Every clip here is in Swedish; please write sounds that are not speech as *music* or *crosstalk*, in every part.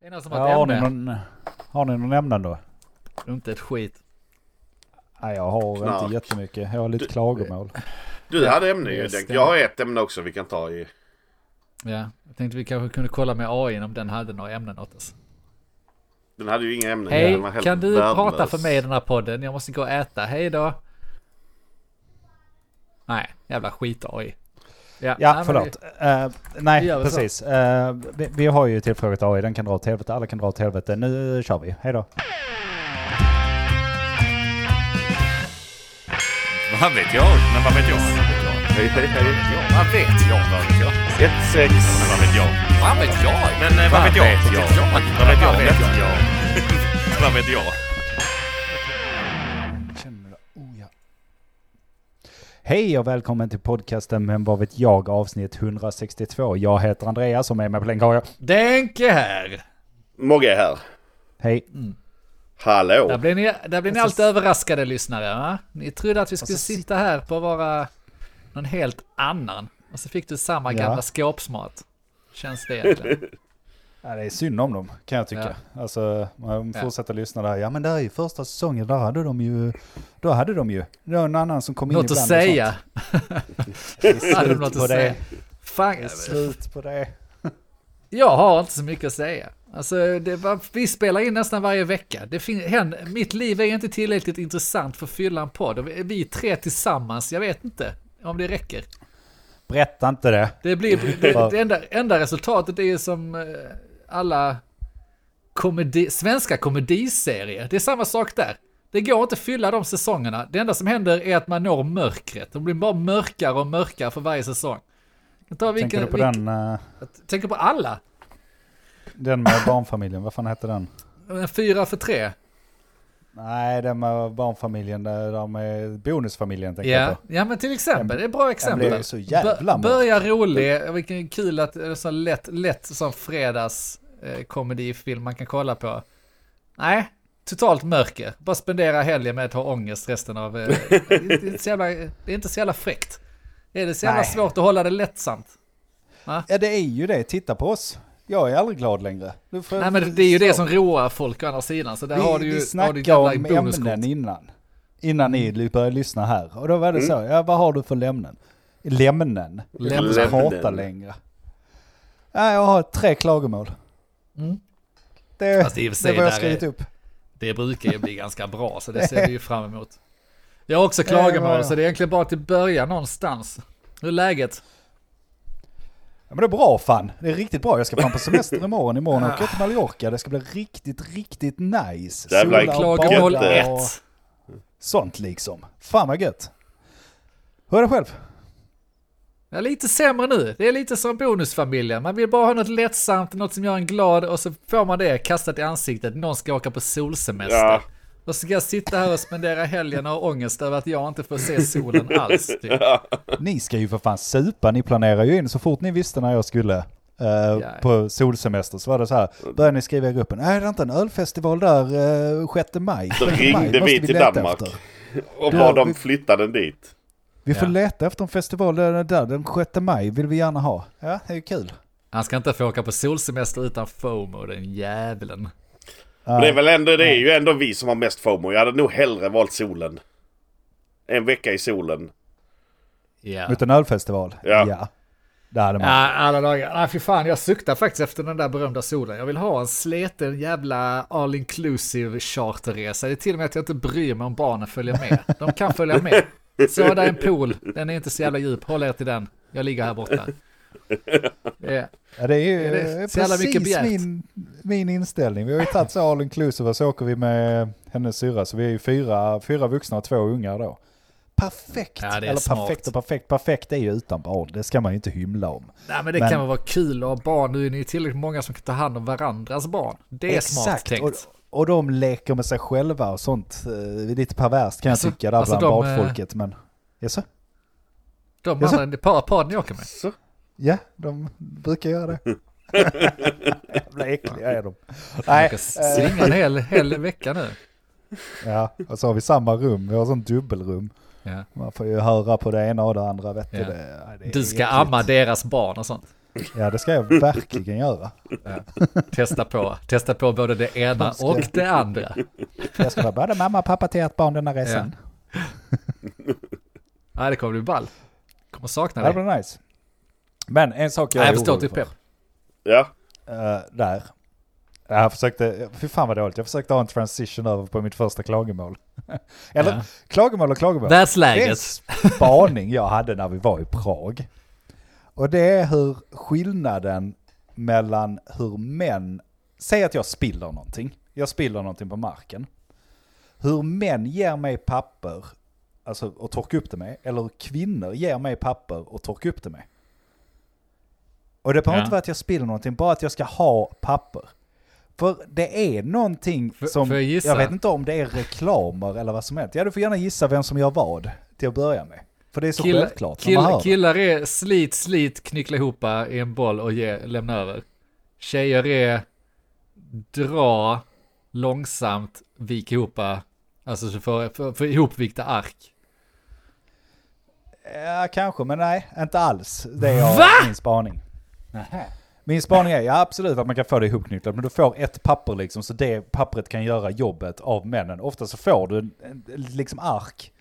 Är det någon som har Ja, ett har, ni ämne? någon, har ni någon ämnen då? Inte ett skit. Nej, jag har Knark. inte jättemycket. Jag har lite Du- klagomål. Du hade ämne ju. Jag har ett ämne också vi kan ta i. Ja, jag tänkte vi kanske kunde kolla med AI om den hade några ämnen åt oss. Den hade ju inga ämnen. Hej, kan du värdelös. prata för mig i den här podden? Jag måste gå och äta. Hej då. Nej, jävla skit AI. Nej, Ja, men förlåt. Eh, nej, Vi väl så. precis. Eh, vi, vi har ju tillfrågat AI. Den kan dra åt helvete. Alla kan dra åt helvete. Nu kör vi. Hej då. Vad vet jag? Men vad vet jag? Hej, hej, hej. Vad vet jag? Vad vet jag? Ett, sex. Men vad vet jag? Vad vet jag? Men eh, vad vet jag? Vad vet jag? Vad vet jag? Hej och välkommen till podcasten Men vad vet jag avsnitt 162. Jag heter Andreas som är med på länk har jag. Denke här! Mogge är här. Hej. Hallå. Där blir ni, där blir ni alltid överraskade lyssnare. Va? Ni trodde att vi skulle Alltså, sitta här på vara någon helt annan. Och så fick du samma Ja. gamla skåpsmat. Känns det egentligen? *laughs* Ja, det är synd om dem kan jag tycka. Alltså man Ja. fortsätter lyssna där. Ja men det är ju första säsongen. Där hade de ju. Då hade de ju. Det var en annan som kom in Något att ibland och säga. sånt. *laughs* Det är slut något på att det. säga? Fan, Det är slut på det. jag har inte så mycket att säga. Alltså, det var, vi spelar in nästan varje vecka. Det fin, händer, mitt liv är inte tillräckligt intressant för att fylla en podd. Vi tre tillsammans, jag vet inte om det räcker. Berätta inte det. Det blir, det, det enda, enda resultatet är ju som eh, alla komedi, svenska komediserier. Det är samma sak där. Det går inte att fylla de säsongerna. Det enda som händer är att man når mörkret. De blir bara mörkare och mörkare för varje säsong. Tar vilken, Tänker du på vilken, den, jag tänker på alla. den med barnfamiljen? Vad fan hette den? En Fyra för tre. Nej, den med barnfamiljen, där de är bonusfamiljen tänker jag Ja, på. ja, men till exempel. Det är ett bra exempel. blev så jävla Bör- Börja rolig. Vilken kul att det är så lätt, lätt sån fredags eh, man kan kolla på. Nej, totalt mörker. Bara spendera helgen med att ha ångest resten av... Eh, *laughs* det, är inte så jävla, det är inte så jävla fräckt. Det är så jävla Nej. svårt att hålla det lättsamt. Ja, det är ju det. Titta på oss. Jag är aldrig glad längre. Nej men det är ju det så. som roar folk å andra sidan. Så där vi, har du ju... vi har du snackade om ämnen innan. Innan ni började lyssna här. Och då var det Mm. så, ja vad har du för lämnen? Lämnen? Jag Lämnen. prata längre. Ja, jag har tre klagomål. Mm. Det, för det sig, var jag skrivit är- upp. Det brukar ju bli ganska bra, så det ser vi ju fram emot. Jag har också *laughs* klagomål, så det är egentligen bara till börja någonstans. Hur är läget? Ja, men det är bra fan. Det är riktigt bra. Jag ska fan på semester imorgon. Imorgon åker jag till Mallorca. Det ska bli riktigt, riktigt nice. Jävla Sola och Klagomål bada gött, och ett. Sånt liksom. Fan vad gött. Hur är det själv? Ja, lite sämre nu. Det är lite som bonusfamiljen. Man vill bara ha något lättsamt, något som gör en glad och så får man det kastat i ansiktet. Någon ska åka på solsemester. Ja. Och så ska jag sitta här och spendera helgen och ha ångest över att jag inte får se solen alls. *laughs* Typ. Ni ska ju för fan supa. Ni planerar ju in så fort ni visste när jag skulle. eh, på solsemester så var det så här. Började ni skriva i gruppen. Nej, det är inte en ölfestival där uh, 6 maj. Då 6 ringde maj vi till Danmark. efter. Och bad dem flytta den dit. Vi får Ja. leta efter en festival där, där den 6 maj vill vi gärna ha. Ja, det är ju kul. Han ska inte få åka på solsemester utan FOMO, den jävlen. Men det är väl ändå, det är ju ändå vi som har mest FOMO. Jag hade nog hellre valt solen. En vecka i solen. Ja. Mot en ölfestival? Ja. Det hade man. Ja, alla dagar. Nej, fy fan, jag suktar faktiskt efter den där berömda solen. Jag vill ha en sleten jävla all inclusive charterresa. Det är till och med att jag inte bryr mig om barnen följer med. De kan följa med. Så där är en pool, den är inte så jävla djup. Håll er till den. Jag ligger här borta. *laughs* Ja. Ja, det är ju Är det mycket precis min, min inställning. Vi har ju tagit så all inclusive och så åker vi med hennes syrra. Så vi är ju fyra, fyra vuxna och två ungar då. Perfekt! Ja, är Eller smart. perfekt och perfekt. Perfekt är ju utan barn. Det ska man ju inte hymla om. Nej, men det Men- kan väl vara kul att ha barn. Nu är ni tillräckligt många som kan ta hand om varandras barn. Det är smart tänkt. Och, och de leker med sig själva och sånt. Eh, Det är lite perverst kan Alltså- jag tycka där alltså bland de, eh, badfolket. Men, jaså? De Jaså? andra, det par, par ni åker med. Så. Ja, de brukar göra det. *laughs* Jävla äckliga är de. Nej, ska eh, svinga en hel, hel vecka nu. Ja, och så har vi samma rum. Vi har sånt dubbelrum. Ja. Man får ju höra på det ena och det andra. Vet du, Ja. det, ja, det Du ska äckligt. amma deras barn och sånt. Ja, det ska jag verkligen göra. Ja. Testa på. Testa på både det ena och det andra. Jag ska vara både mamma och pappa till ett barn denna resan. Nej, det kommer bli ball. Kommer sakna Det dig. blir nice. Men en sak jag Nej, är jag förstår orolig typ för. Pep. Ja. eh, där. Jag försökte, fy fan vad dåligt, jag försökte ha en transition över på mitt första klagomål. *laughs* Eller Ja. klagomål och klagomål. Världsläget. Det är en spaning jag hade när vi var i Prag. Och det är hur skillnaden mellan hur män, säg att jag spiller någonting, jag spiller någonting på marken. Hur män ger mig papper, alltså och torka upp det med, eller hur kvinnor ger mig papper och torka upp det med. Och det behöver Ja. inte vara att jag spiller någonting, bara att jag ska ha papper. För det är någonting F- som, jag jag, vet inte om det är reklamer eller vad som helst. Ja, du får gärna gissa vem som gör vad till att börja med. För det är så Kill, självklart kill, killar är slit, slit, knyckla ihop i en boll och ge, lämna över. Tjejer är dra långsamt, vika ihop, alltså så för, för, för ihopvikta ark. Ja, kanske, men nej, inte alls. Det är jag, Va? min spaning. Min spaning är, ja absolut att man kan få det ihopknycklat, men du får ett papper liksom, så det pappret kan göra jobbet av männen. Ofta så får du en, en liksom ark.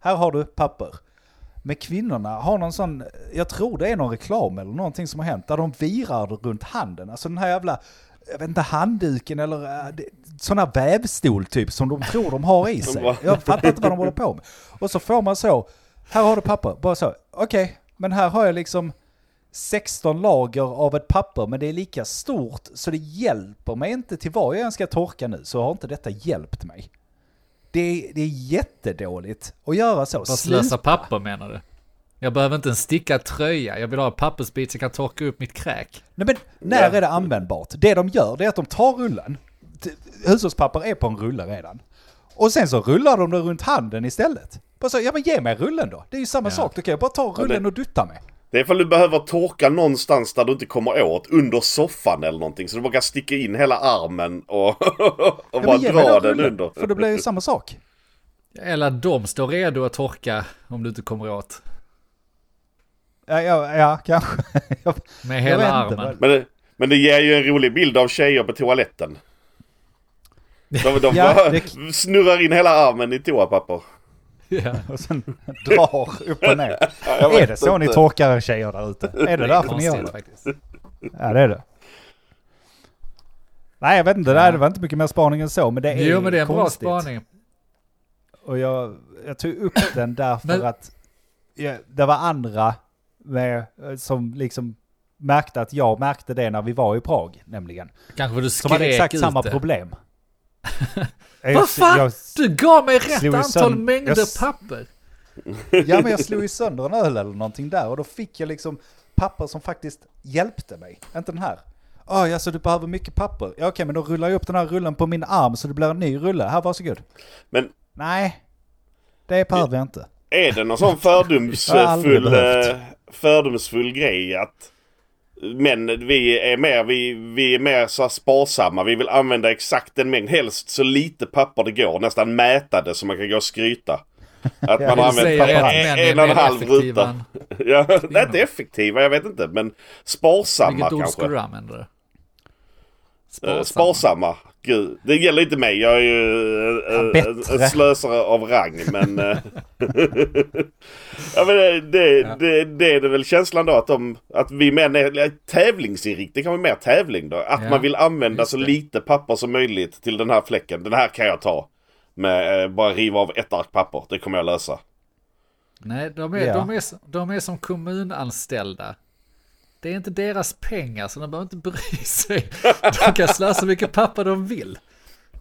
Här har du papper. Men kvinnorna har någon sån, jag tror det är någon reklam eller någonting som har hänt, där de virar runt handen. Alltså den här jävla, jag vet inte, handduken eller det- sån här vävstol typ som de tror de har i sig. *laughs* Jag fattar inte vad de håller på med. Och så får man så, här har du papper, bara så, okej, men här har jag liksom 16 lager av ett papper, men det är lika stort så det hjälper mig inte till vad jag än ska torka nu, så har inte detta hjälpt mig. Det är, det är jättedåligt att göra så. Vad slösa papper menar du? Jag behöver inte en stickad tröja, jag vill ha en pappersbit så jag kan torka upp mitt kräk. Nej men när är det användbart? Det de gör det är att de tar rullen. Hushållspapper är på en rulle redan. Och sen så rullar de det runt handen istället. Bara så, ja men ge mig rullen då. Det är ju samma Ja. sak, då kan jag bara ta rullen och dutta med. Det är ifall du behöver torka någonstans där du inte kommer åt. Under soffan eller någonting. Så du bara kan sticka in hela armen och, *laughs* och Ja, bara dra den rullen, under. För det blir ju samma sak. Eller de står redo att torka om du inte kommer åt. Ja, ja, ja kanske. *laughs* Med hela armen. Men det, men det ger ju en rolig bild av tjejer på toaletten. De, de Ja, bara det- snurrar in hela armen i toapapper. Ja. *laughs* Och sen drar upp och ner. jag är det så ni inte. torkar tjejer där ute? Är det därför ni gör Konstigt det? faktiskt. Ja det är det. Nej jag vet inte, det, här, det var inte mycket mer spaning än så men det är Jo men det är en bra konstigt. spaning. Och jag, jag tog upp den därför Men- att ja, det var andra med, som liksom märkte att jag märkte det när vi var i Prag nämligen. Kanske för du Som hade skrek exakt ut samma det. problem. Vad fan? jag- Du gav mig rätt antal mängder jag papper. Ja men jag slog ju sönder en öl eller någonting där och då fick jag liksom papper som faktiskt hjälpte mig. Inte den här. Ja, oh, så du behöver mycket papper. Ja okej, men då rullar jag upp den här rullen på min arm så det blir en ny rulle. Här, varsågod. Men Nej, det behöver jag inte. är det någon sån fördomsfull, eh, fördomsfull grej att men vi är mer, vi, vi är mer så sparsamma. Vi vill använda exakt en mängd. Helst så lite papper det går. Nästan mäta det så man kan gå och skryta. *laughs* Att man har använt papper. En, en och en halv ruta. *laughs* Ja, det är inte effektiva, jag vet inte. Men sparsamma Vilket ord kanske. skulle du använda? Eh, Sparsamma. Sparsamma. Gud, det gäller inte mig. Jag är ju eh, Ja, en, slösare av rang. Men, eh, *laughs* ja, men det, det, Ja. det, det är det väl känslan då att, de, att vi män är tävlingsinriktade. Det kan vara mer tävling då. Att Ja, man vill använda just så det. lite papper som möjligt till den här fläcken. Den här kan jag ta. Med eh, bara riva av ett ark papper. Det kommer jag lösa. Nej, de är, Ja. de, är, de är som kommunanställda. Det är inte deras pengar så de behöver inte bry sig. De kan slösa så mycket papper de vill.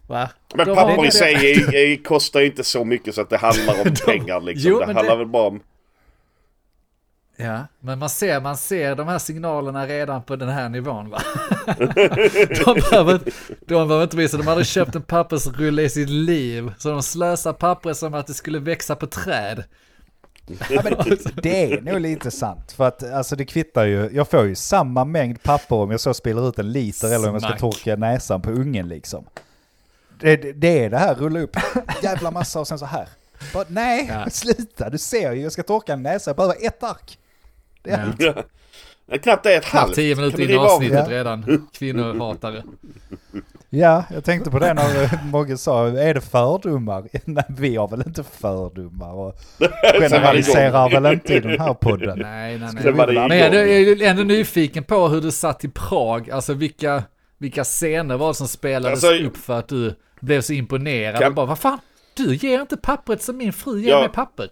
Va? Men De papper i sig är, är, kostar ju inte så mycket så att det handlar om *laughs* pengar liksom. Jo, det handlar det- väl bara om... Ja, men man ser, man ser de här signalerna redan på den här nivån va? de, *laughs* behöver, de behöver inte visa, de hade köpt en pappersrulle i sitt liv. Så de slösar pappret som att det skulle växa på träd. Ja, men *laughs* det är nog lite sant. För att alltså det kvittar ju. Jag får ju samma mängd papper om jag så spiller ut en liter eller om jag ska torka näsan på ungen liksom. Det, det, det är det här, rulla upp jävla massa och sen så här. Bara, nej, Ja. *laughs* sluta, du ser ju, jag ska torka en näsa, jag behöver ett ark. Det är Ja. allt. *laughs* Ja. Knappt det är ett halvt. tio minuter in i avsnittet Ja. redan. Kvinnohatare. Ja, jag tänkte på det när *laughs* Mogge sa, är det fördomar? *laughs* Nej, vi har väl inte fördomar och *laughs* generaliserar väl inte i den här podden. Nej, nej, nej. Men jag är ändå nyfiken på hur du satt i Prag. Alltså vilka, vilka scener var det som spelades Alltså- upp för att du blev så imponerad? Kan- Och bara, vad fan? Du ger inte pappret som min fru ger Ja. mig papper.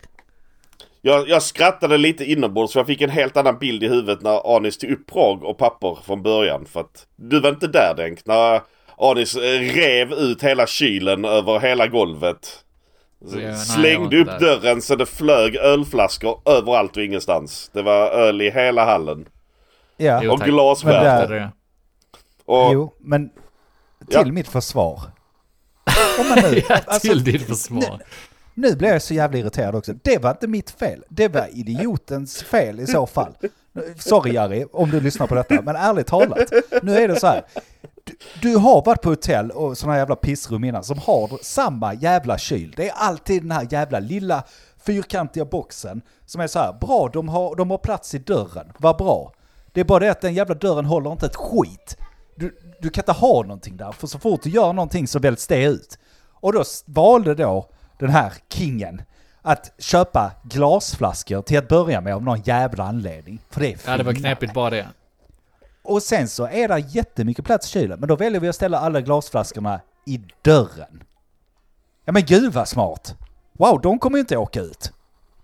Jag, jag skrattade lite inombords för jag fick en helt annan bild i huvudet när Anis tog upp Prag och papper från början. För att du var inte där Denk. När Anis eh, rev ut hela kylen över hela golvet. Ja, Slängde upp dörren så det flög ölflaskor överallt och ingenstans. Det var öl i hela hallen. Ja, Jo, Och det. Och jo, men till Ja. mitt försvar. *laughs* Om man nu, Ja, alltså, till ditt försvar. nu blir jag så jävla irriterad också. Det var inte mitt fel. Det var idiotens fel i så fall. Sorry Jari, om du lyssnar på detta, men ärligt talat. Nu är det så här. Du, du har varit på hotell och sådana jävla pissrum innan som har samma jävla kyl. Det är alltid den här jävla lilla fyrkantiga boxen som är så här. Bra, de har, de har plats i dörren. Vad bra. Det är bara det att den jävla dörren håller inte ett skit. Du, du kan inte ha någonting där, för så fort du gör någonting så väljs det ut. Och då valde då den här kingen att köpa glasflaskor till att börja med av någon jävla anledning. För det är Ja, det var knepigt bara det. Och sen så är det jättemycket plats i kylen, men då väljer vi att ställa alla glasflaskorna i dörren. Ja men gud vad smart! Wow, de kommer ju inte åka ut.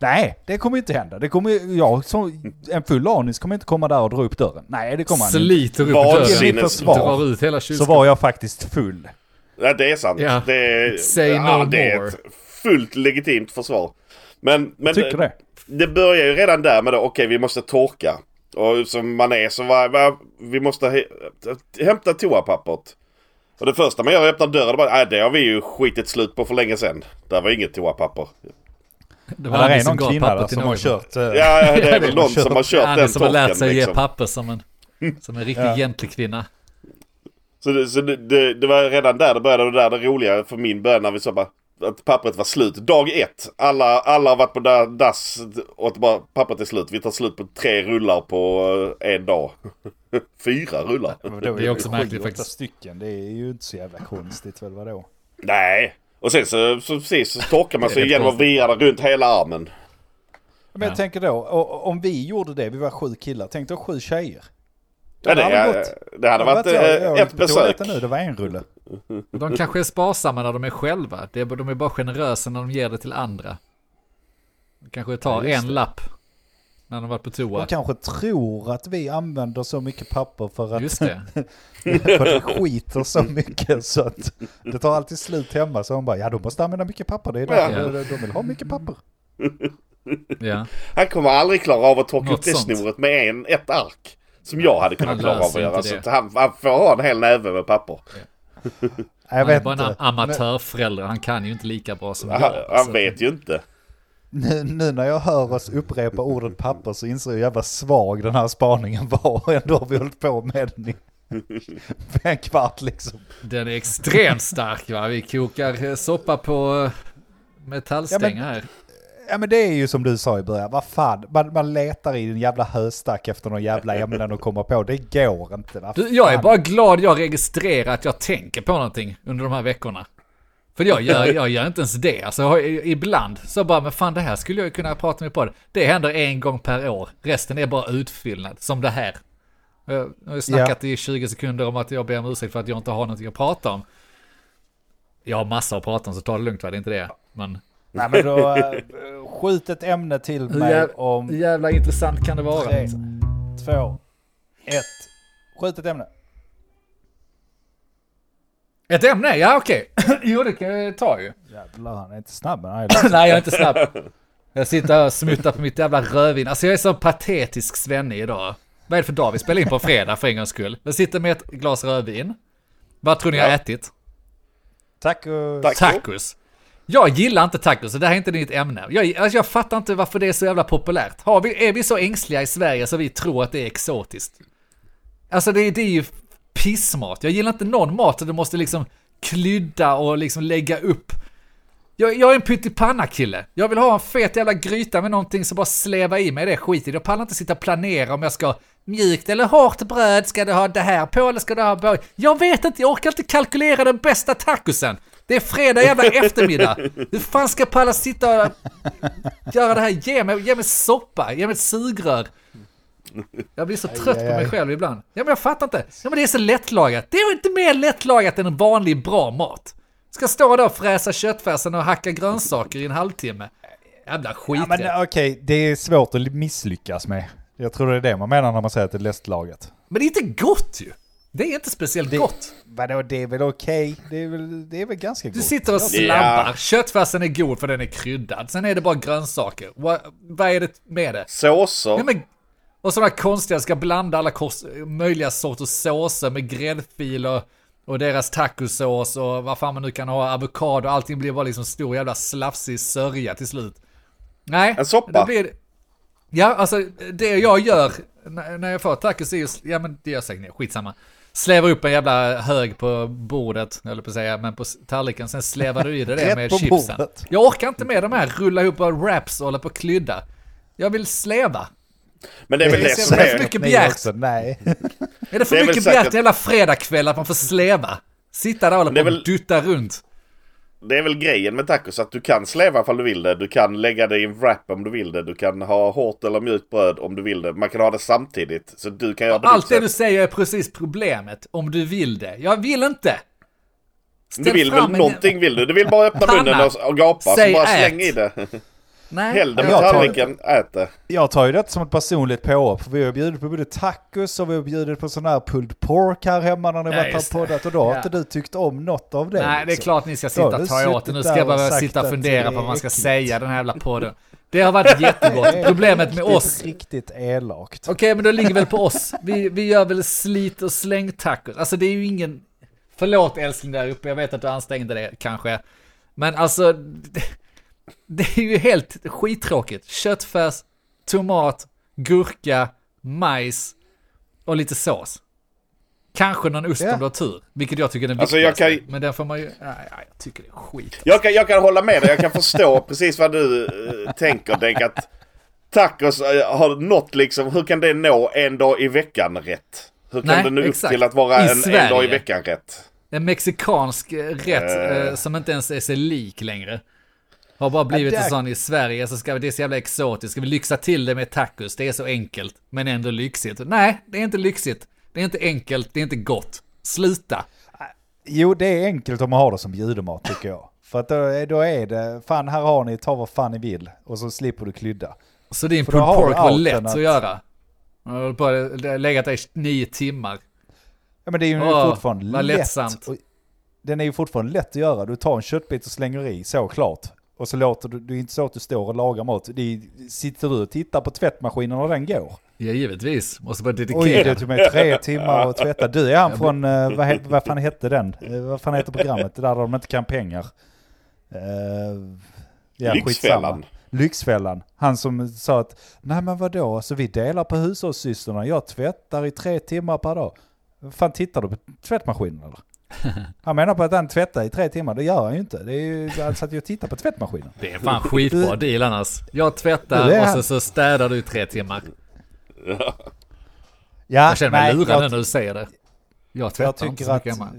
Nej, det kommer ju inte hända. Det kommer jag som en full anis kommer inte komma där och dra upp dörren. Nej, det kommer han inte. Sliter upp dörren. försvar. Drar ut hela Så kylskåpet. var jag faktiskt full. Ja, det är sant. Ja. Det, är, Say ja, no det är more. ett fullt legitimt försvar. Men, men Tycker det. det börjar ju redan där med att okej vi måste torka. Och som man är så var, var vi måste hämta toapappret. Och det första man gör är att öppna dörren och bara, nej det har vi ju skitit slut på för länge sedan. Där var inget toapapper. Det Ja, är som någon kvinna där som har kört... eh, Ja, ja det är väl *laughs* någon som har kört Annie den som har lärt sig ge liksom. papper som en, *laughs* som en riktig Ja. egentlig kvinna. Så, det, så det, det, det var redan där det började, och där det roliga för min början när vi sa bara att pappret var slut. Dag ett. Alla, alla har varit på da- dass och att bara pappret är slut. Vi tar slut på tre rullar på eh, en dag. *laughs* Fyra rullar. Men då Det är också märkligt åtta faktiskt. stycken, det är ju inte så jävla konstigt väl vadå? Nej. Och sen så, så precis så torkar man sig rätt genom att konstigt. vira det runt hela armen. Men jag Ja. tänker då, om vi gjorde det, vi var sju killar, tänk då sju tjejer. Ja, det, hade gått. det hade Jag varit jag- eh, jag ett besök. Nu, det var en rulle. De kanske är sparsamma när de är själva. Det är, de är bara generösa när de ger det till andra. De kanske tar Ja, en lapp när de varit på toa. De kanske tror att vi använder så mycket papper för att, Just det. *laughs* för att vi skiter så mycket så att det tar alltid slut hemma. Så de bara, ja de måste använda mycket papper, det är därför Ja. de, de vill ha mycket papper. Ja. Han kommer aldrig klara av att torka upp det snoret med en, ett ark. Som jag hade kunnat klara av att göra. Så han, han får ha en hel näve med papper. Jag Han är vet bara en amatörförälder. Han kan ju inte lika bra som jag. Han, han vet ju inte. Nu, nu när jag hör oss upprepa ordet papper så inser jag jävla svag den här spaningen var. Och *laughs* ändå har vi hållit på med den i *laughs* en kvart liksom. Den är extremt stark va. Vi kokar soppa på eh, metallstänger här. Ja men det är ju som du sa i början, vad fan, man, man letar i en jävla höstack efter någon jävla ämnen att komma på. Det går inte. Vad Du, jag är bara glad jag registrerar att jag tänker på någonting under de här veckorna. För jag gör, jag gör inte ens det. Alltså, ibland så bara, men fan det här skulle jag ju kunna prata med på det. Det händer en gång per år. Resten är bara utfyllnad, som det här. Jag har snackat i 20 sekunder om att jag ber om ursäkt för att jag inte har någonting att prata om. Jag har massor att prata om, så ta det lugnt va, det är inte det. Men Nej men då, äh, *laughs* skjut ett ämne till mig jäv, om hur jävla intressant kan det vara? tre, två, ett. Skjut ett ämne. Ett ämne? Ja okej. *laughs* jo det kan jag ta ju. Jävlar han är inte snabb är *laughs* Nej, jag är inte snabb. Jag sitter här och smuttar på mitt jävla rödvin. Alltså jag är så patetisk svenne idag. Vad är det för dag? Vi spelar in på fredag för en gångs skull. Jag sitter med ett glas rödvin. Vad tror ni jag har Ja. ätit? Tack. Tacos. Jag gillar inte tacos, så det här är inte ditt ämne. Jag, alltså jag fattar inte varför det är så jävla populärt. Har vi, är vi så ängsliga i Sverige så vi tror att det är exotiskt? Alltså det, det är ju pissmat. Jag gillar inte någon mat där du måste liksom klydda och liksom lägga upp Jag, jag är en pyttipanna-kille. Jag vill ha en fet jävla gryta med någonting som bara sleva i mig det skiten. Jag pallar inte sitta och planera om jag ska mjukt eller hårt bröd. Ska du ha det här på eller ska du ha på? Jag vet inte, jag orkar inte kalkylera den bästa tacosen. Det är fredag jävla eftermiddag. Hur fan ska jag palla sitta och göra det här? Ge mig, ge mig soppa, ge mig ett sugrör. Jag blir så trött aj, på mig aj. själv ibland. Ja men jag fattar inte. Ja men det är så lättlagat. Det är inte mer lättlagat än en vanlig bra mat. Ska stå där och fräsa köttfärsen och hacka grönsaker i en halvtimme. Jävla Ja, skit men eh, okej, det är svårt att misslyckas med. Jag tror det är det man menar när man säger att det är lättlagat. Men det är inte gott ju. Det är inte speciellt Det- gott. Vadå, det är väl okej? Det, är väl, det är väl ganska Du gott. sitter och Ja. slabbar. Köttfärsen är god för den är kryddad. Sen är det bara grönsaker. Vad, vad är det med det? Såser. Ja, men, och sådana konstiga, ska blanda alla kors, möjliga sorters såser med gräddfil och, och deras tacosås och vad fan man nu kan ha, avokado, allting blir bara liksom stor jävla slafsig sörja till slut. Nej, En soppa. blir Ja, alltså det jag gör när jag får tacos är just, ja men det gör säkert skitsamma. Slevar upp en jävla hög på bordet, eller på att säga, men på tallriken, sen slevar du i det, med chipsen. bordet. Jag orkar inte med de här, rulla ihop och wraps och hålla på och klydda. Jag vill sleva. Men det är väl Det är det som är... mycket Nej, begärt. nej. Är det för Det är mycket säkert- begärt jävla fredagkväll att man får sleva? Sitta där och hålla på och väl- dutta runt. Det är väl grejen med tacos att du kan sleva ifall du vill det. Du kan lägga det i en wrap om du vill det. Du kan ha hårt eller mjukt bröd om du vill det. Man kan ha det samtidigt. Så du kan göra Allt det du säger är precis problemet, om du vill det. Jag vill inte. Du Ställ vill fram väl en- någonting vill du? Du vill bara öppna Panna. munnen och, och gapa. Så bara ät. släng i det. *laughs* Nej, Häll det jag på tar- tallriken, ät det. Jag tar ju det som ett personligt påhopp. för Vi har bjudit på både tacos och vi har bjudit på sån här pulled pork här hemma när ni Ja, varit här det. poddat. Och då har Ja. inte du tyckt om något av det. Nej, det är liksom. klart ni ska sitta och ta åt det. Nu ska jag bara sitta och fundera på vad man ska är säga den här jävla podden. Det har varit jättegott. *laughs* Problemet med riktigt, oss Riktigt elakt. Okej, men då ligger väl på oss. Vi, vi gör väl slit och släng tacos. Alltså det är ju ingen... Förlåt älskling där uppe, jag vet att du ansträngde dig kanske. Men alltså, det, *laughs* det är ju helt skittråkigt. Köttfärs, tomat, gurka, majs och lite sås. Kanske någon ost om du har tur, vilket jag tycker är den Alltså, jag viktigaste. kan- Men den får man ju... Nej, nej, jag tycker det är skit. Jag kan, jag kan hålla med dig. Jag kan förstå *laughs* precis vad du uh, tänker. Denk att tacos eh, har nått liksom, hur kan det nå en dag i veckan rätt? Hur kan Nej, det nå upp till att vara en, en dag i veckan rätt? En mexikansk eh, rätt Eh. eh, som inte ens är sig lik längre. Har bara blivit Ja, en sån i Sverige, så ska vi, det är så jävla exotiskt. Ska vi lyxa till det med tacos? Det är så enkelt, men ändå lyxigt. Nej, det är inte lyxigt. Det är inte enkelt, det är inte gott. Sluta. Jo, det är enkelt om man har det som bjudemat tycker jag. För att då, är- då är det, fan här har ni, ta vad fan ni vill. Och så slipper du klydda. Så din pulled pork var lätt att- att göra. Jag har har legat där i nio timmar. Ja men det är ju Åh, fortfarande lätt. lättsamt. Och Den är ju fortfarande lätt att göra. Du tar en köttbit och slänger i, såklart. Och så låter du, det är inte så att du står och lagar mat. Det är, sitter du och tittar på tvättmaskinen när den går. Ja, givetvis. Måste vara Oj, dedikerad. det tog mig tre timmar att tvätta. Du är han från, eh, vad, he- vad fan hette den? Eh, vad fan heter programmet? Det där de inte kan pengar. Uh, ja, Lyxfällan. skitsamma. Lyxfällan. Han som sa att, nej men vadå, så vi delar på hushållssysslorna. Jag tvättar i tre timmar per dag. Vad fan tittar du på tvättmaskinen eller? *laughs* Han menar på att han tvättar i tre timmar. Det gör han ju inte. Det är ju, han satt ju och tittade på tvättmaskinen. Det är fan skitbra deal annars. Jag tvättar och så, så städar du i tre timmar. Ja, Jag känner mig nej, lurad jag- när du säger det. Jag Jag tvättar inte tycker så att mycket hemma.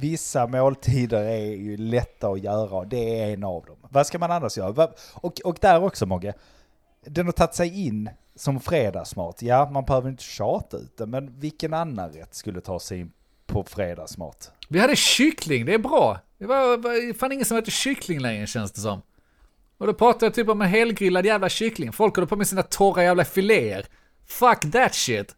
vissa måltider är ju lätta att göra och det är en av dem. Vad ska man annars göra? Och, och där också Mogge, den har tagit sig in som fredagsmat. Ja, man behöver inte tjata ut det, men vilken annan rätt skulle ta sig in på fredagsmat? Vi hade kyckling, det är bra. Det var, var fan ingen som äter kyckling längre känns det som. Och då pratar jag typ om en helgrillad jävla kyckling. Folk håller på med sina torra jävla filéer. Fuck that shit.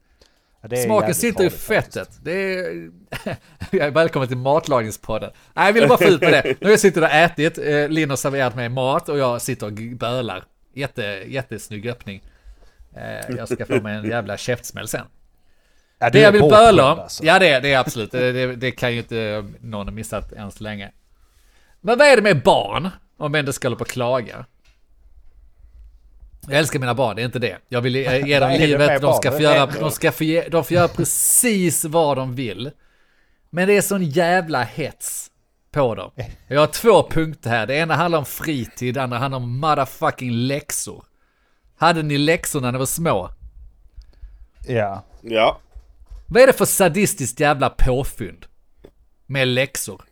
Ja, Smaken sitter i fettet. faktiskt. Det är... *laughs* jag är välkommen till matlagningspodden. Nej, jag ville bara få ut med det. Nu har jag suttit och ätit, eh, Linn har serverat mig mat och jag sitter och bölar. Jätte, jättesnygg öppning. Eh, jag ska få mig en jävla käftsmäll sen. Ja, Det är jag vill böla om, alltså. ja det, är- det är absolut, det, det, det kan ju inte någon ha missat än så länge. Men vad är det med barn, om vi ändå ska hålla på och klaga? Jag älskar mina barn, det är inte det. Jag vill ge *laughs* dem det livet, de ska, få Det göra, de, ska få ge, de får göra precis vad de vill. Men det är sån jävla hets på dem. Jag har två punkter här. Det ena handlar om fritid, det andra handlar om motherfucking läxor. Hade ni läxor när ni var små? Ja. Ja. Vad är det för sadistiskt jävla påfynd? Med läxor.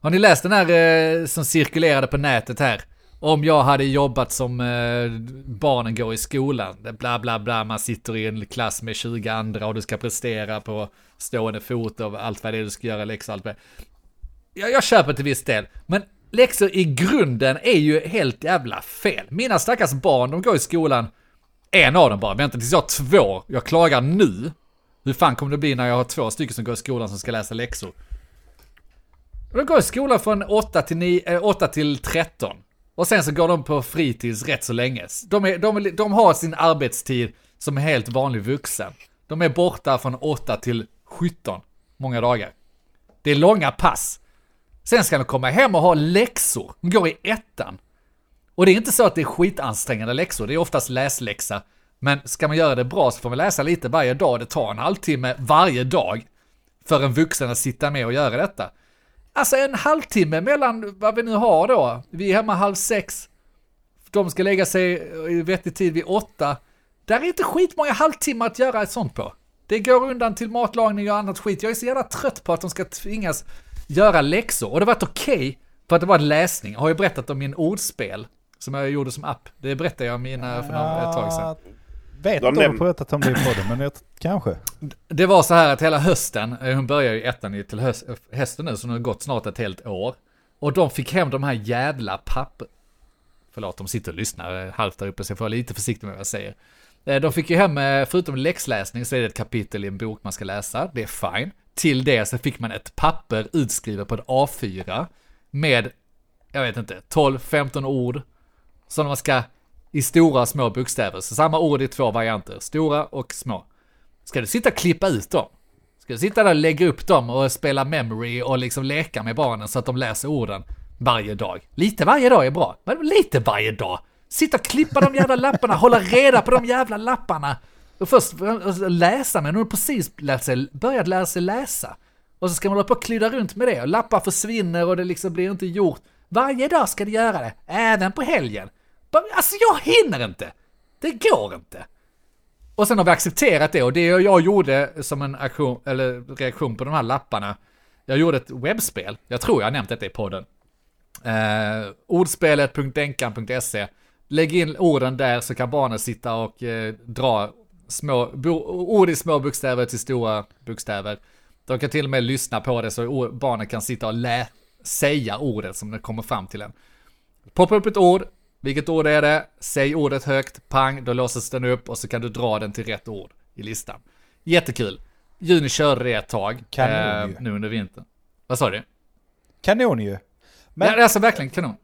Har ni läst den här eh, som cirkulerade på nätet här? Om jag hade jobbat som eh, barnen går i skolan. Bla bla bla, man sitter i en klass med 20 andra och du ska prestera på stående fot och allt vad det är du ska göra, läxor och allt vad det är. jag, jag köper till viss del. Men läxor i grunden är ju helt jävla fel. Mina stackars barn, de går i skolan. En av dem bara, vänta tills jag har två. Jag klagar nu. Hur fan kommer det bli när jag har två stycken som går i skolan som ska läsa läxor? De går i skolan från 8 till, 9, 8 eh, till 13. Och sen så går de på fritids rätt så länge. De, är, de, de har sin arbetstid som en helt vanlig vuxen. De är borta från 8 till 17 många dagar. Det är långa pass. Sen ska de komma hem och ha läxor. De går i ettan. Och det är inte så att det är skitansträngande läxor, det är oftast läsläxa. Men ska man göra det bra så får man läsa lite varje dag. Det tar en halvtimme varje dag för en vuxen att sitta med och göra detta. Alltså en halvtimme mellan vad vi nu har då. Vi är hemma halv sex. De ska lägga sig eh, i vettig tid vid åtta. Där är inte skitmånga halvtimmar att göra ett sånt på. Det går undan till matlagning och annat skit. Jag är så jävla trött på att de ska tvingas göra läxor. Och det har varit okej för att det var läsning. Jag har ju berättat om min ordspel som jag gjorde som app. Det berättade jag om mina för några- ett tag sedan. Vet De du pratat om det i podden, men jag, kanske. Det var så här att hela hösten, eh, hon börjar ju ettan i- till höst, hösten nu, så nu har det gått snart ett helt år. Och de fick hem de här jävla papper... Förlåt, de sitter och lyssnar eh, halvt där uppe, så jag får vara lite försiktig med vad jag säger. Eh, De fick ju hem, förutom läxläsning, så är det ett kapitel i en bok man ska läsa. Det är fine. Till det så fick man ett papper utskrivet på ett A4 med, jag vet inte, 12-15 ord som man ska i stora och små bokstäver. Så samma ord i två varianter, stora och små. Ska du sitta och klippa ut dem? Ska du sitta där och lägga upp dem och spela memory och liksom leka med barnen så att de läser orden varje dag? Lite varje dag är bra, men lite varje dag. Sitta och klippa de jävla lapparna, hålla reda på de jävla lapparna. Och först läsa, men hon har precis lärt sig, börjat lära sig läsa. Och så ska man hålla på och klydda runt med det och lappar försvinner och det liksom blir inte gjort. Varje dag ska du göra det, även på helgen. Alltså jag hinner inte! Det går inte! Och sen har vi accepterat det och det jag gjorde som en aktion, eller reaktion på de här lapparna. Jag gjorde ett webbspel, jag tror jag har nämnt detta i podden. Eh, ordspelet.denkan.se Lägg in orden där så kan barnen sitta och eh, dra små, bo, ord i små bokstäver till stora bokstäver. De kan till och med lyssna på det så barnen kan sitta och lä, säga ordet som det kommer fram till en. Poppa upp ett ord, vilket ord är det? Säg ordet högt, pang, då låses den upp och så kan du dra den till rätt ord i listan. Jättekul. Juni körde det ett tag, Kanon ju. nu under vintern. Vad sa du? Kanon ju. Men ja, det är alltså verkligen kanon.